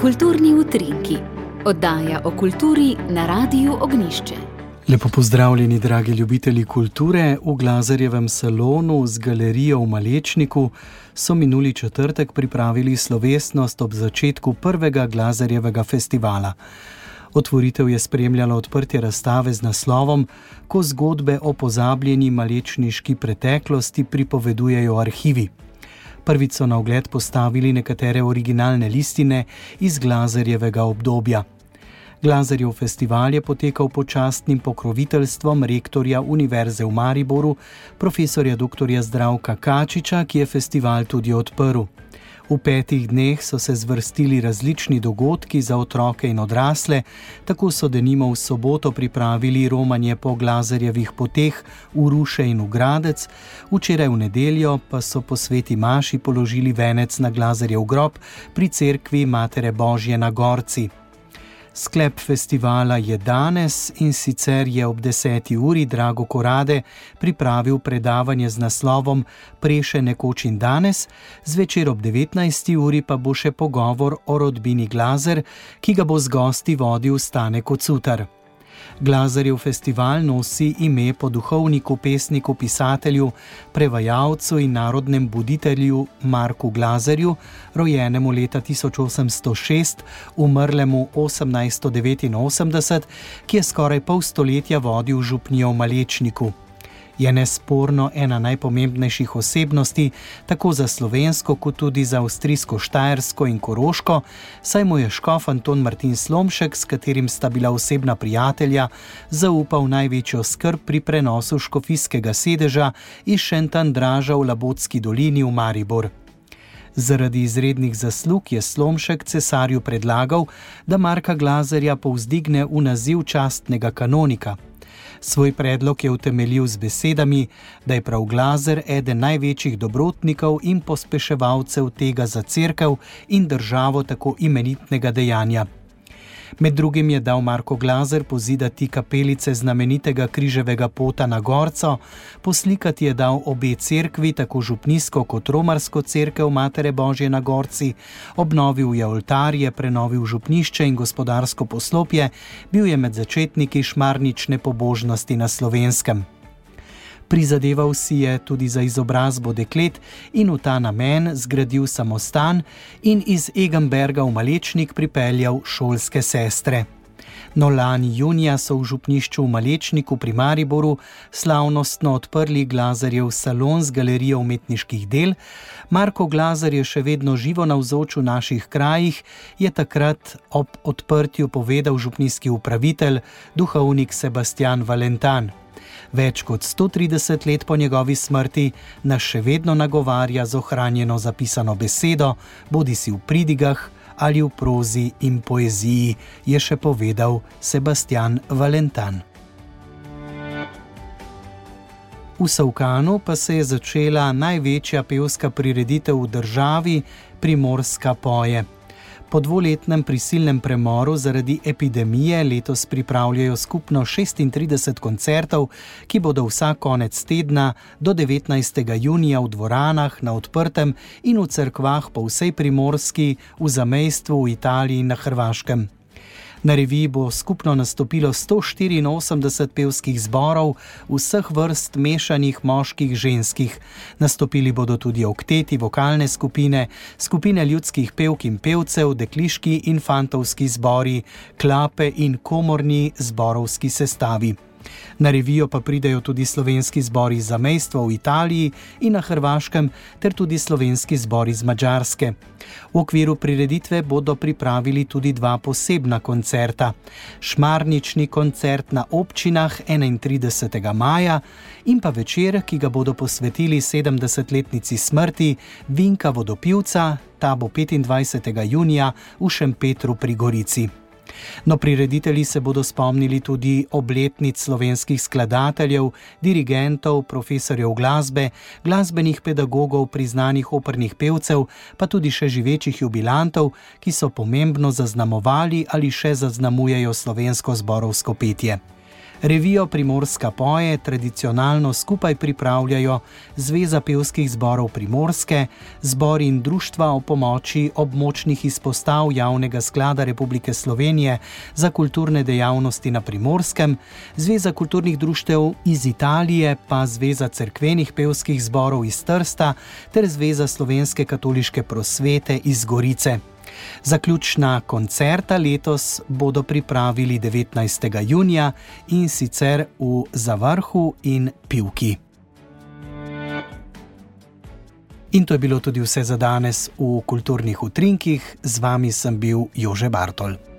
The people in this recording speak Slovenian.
Kulturni utrinki, oddaja o kulturi na Radiu Ognišče. Lepo pozdravljeni, dragi ljubitelji kulture. V Glazarjevem salonu z galerijo v Malečniku so minuli četrtek pripravili slovesnost ob začetku prvega Glazarjevega festivala. Otvoritev je spremljalo odprtje razstave z naslovom Ko zgodbe o pozabljeni malečniški preteklosti pripovedujejo arhivi. Prvič so na ogled postavili nekatere originalne listine iz Glazarjevega obdobja. Glazarjev festival je potekal pod častnim pokroviteljstvom rektorja Univerze v Mariboru, profesorja dr. Zdravka Kačiča, ki je festival tudi odprl. V petih dneh so se zvrstili različni dogodki za otroke in odrasle, tako so denimo v soboto pripravili romanje po glazarjevih poteh v Ruše in v Gradec, včeraj v nedeljo pa so po sveti Maši položili venec na glazarjev grob pri cerkvi Matere Božje na Gorci. Sklep festivala je danes in sicer je ob 10. uri Drago Korade pripravil predavanje z naslovom Preše nekoč in danes, zvečer ob 19. uri pa bo še pogovor o rodbini Glazer, ki ga bo z gosti vodil Stane Kocutar. Glazarjev festival nosi ime po duhovniku, pesniku, pisatelju, prevajalcu in narodnem buditelju Marku Glazarju, rojenemu leta 1806, umrlemu 1889, ki je skoraj pol stoletja vodil župnijo v Malečniku je nesporno ena najpomembnejših osebnosti tako za slovensko, kot tudi za avstrijsko, štajersko in koroško, saj mu je škof Anton Martin Slomšek, s katerim sta bila osebna prijatelja, zaupal največjo skrb pri prenosu škofijskega sedeža iz Šentandraža v Labotski dolini v Maribor. Zaradi izrednih zaslug je Slomšek cesarju predlagal, da Marka Glazerja povzdigne v naziv častnega kanonika. Svoj predlog je utemeljil z besedami, da je prav Glazer eden največjih dobrotnikov in pospeševalcev tega za crkv in državo tako imenitnega dejanja. Med drugim je dal Marko Glazer pozidati kapelice znamenitega križevega pota na Gorco, poslikati je dal obe cerkvi, tako župnijsko kot romarsko cerkev Matere Božje na Gorci, obnovil je oltarje, prenovil župnišče in gospodarsko poslopje, bil je med začetniki šmarnične pobožnosti na slovenskem. Prizadeval si je tudi za izobrazbo deklet in v ta namen zgradil samostan in iz Egenberga v Malečnik pripeljal šolske sestre. No, lani junija so v župnišču v Malečniku pri Mariboru slavnostno odprli Glazarjev salon z galerijo umetniških del. Marko Glazar je še vedno živo na vzoču v naših krajih, je takrat ob odprtju povedal župnijski upravitelj, duhovnik Sebastian Valentan več kot 130 let po njegovi smrti, nas še vedno nagovarja z ohranjeno zapisano besedo, bodi si v pridigah ali v prozi in poeziji, je še povedal Sebastian Valentan. V Savkanu pa se je začela največja pevska prireditev v državi, Primorska poje. Po dvoletnem prisilnem premoru zaradi epidemije letos pripravljajo skupno 36 koncertov, ki bodo vsak konec tedna do 19. junija v dvoranah, na odprtem in v cerkvah po vsej primorski, v zamejstvu v Italiji in na Hrvaškem. Na reviji bo skupno nastopilo 184 pevskih zborov vseh vrst mešanih moških in ženskih. Nastopili bodo tudi okteti, vokalne skupine, skupine ljudskih pevk in pevcev, dekliški in fantovski zbori, klape in komorni zborovski sestavi. Na revijo pa pridejo tudi slovenski zbori za mejstvo v Italiji in na Hrvaškem, ter tudi slovenski zbori z Mačarske. V okviru prireditve bodo pripravili tudi dva posebna koncerta: Šmarnični koncert na občinah 31. maja in pa večer, ki ga bodo posvetili 70-letnici smrti Vinka Vodopivca, ta bo 25. junija v Šempetru pri Gorici. No, prireditelji se bodo spomnili tudi obletnic slovenskih skladateljev, dirigentov, profesorjev glasbe, glasbenih pedagogov, priznanih opernih pevcev, pa tudi še živečih jubilantov, ki so pomembno zaznamovali ali še zaznamujejo slovensko zborovsko petje. Revijo Primorska poje tradicionalno skupaj pripravljajo Zveza pevskih zborov Primorske, zbor in društva o pomoči območnih izpostav Javnega sklada Republike Slovenije za kulturne dejavnosti na Primorskem, Zveza kulturnih društev iz Italije, pa Zveza cerkvenih pevskih zborov iz Trsta ter Zveza slovenske katoliške prosvete iz Gorice. Zaključna koncerta letos bodo pripravili 19. junija in sicer v Zavrhu in Pivki. In to je bilo tudi vse za danes v kulturnih utrinkih, z vami sem bil Jože Bartol.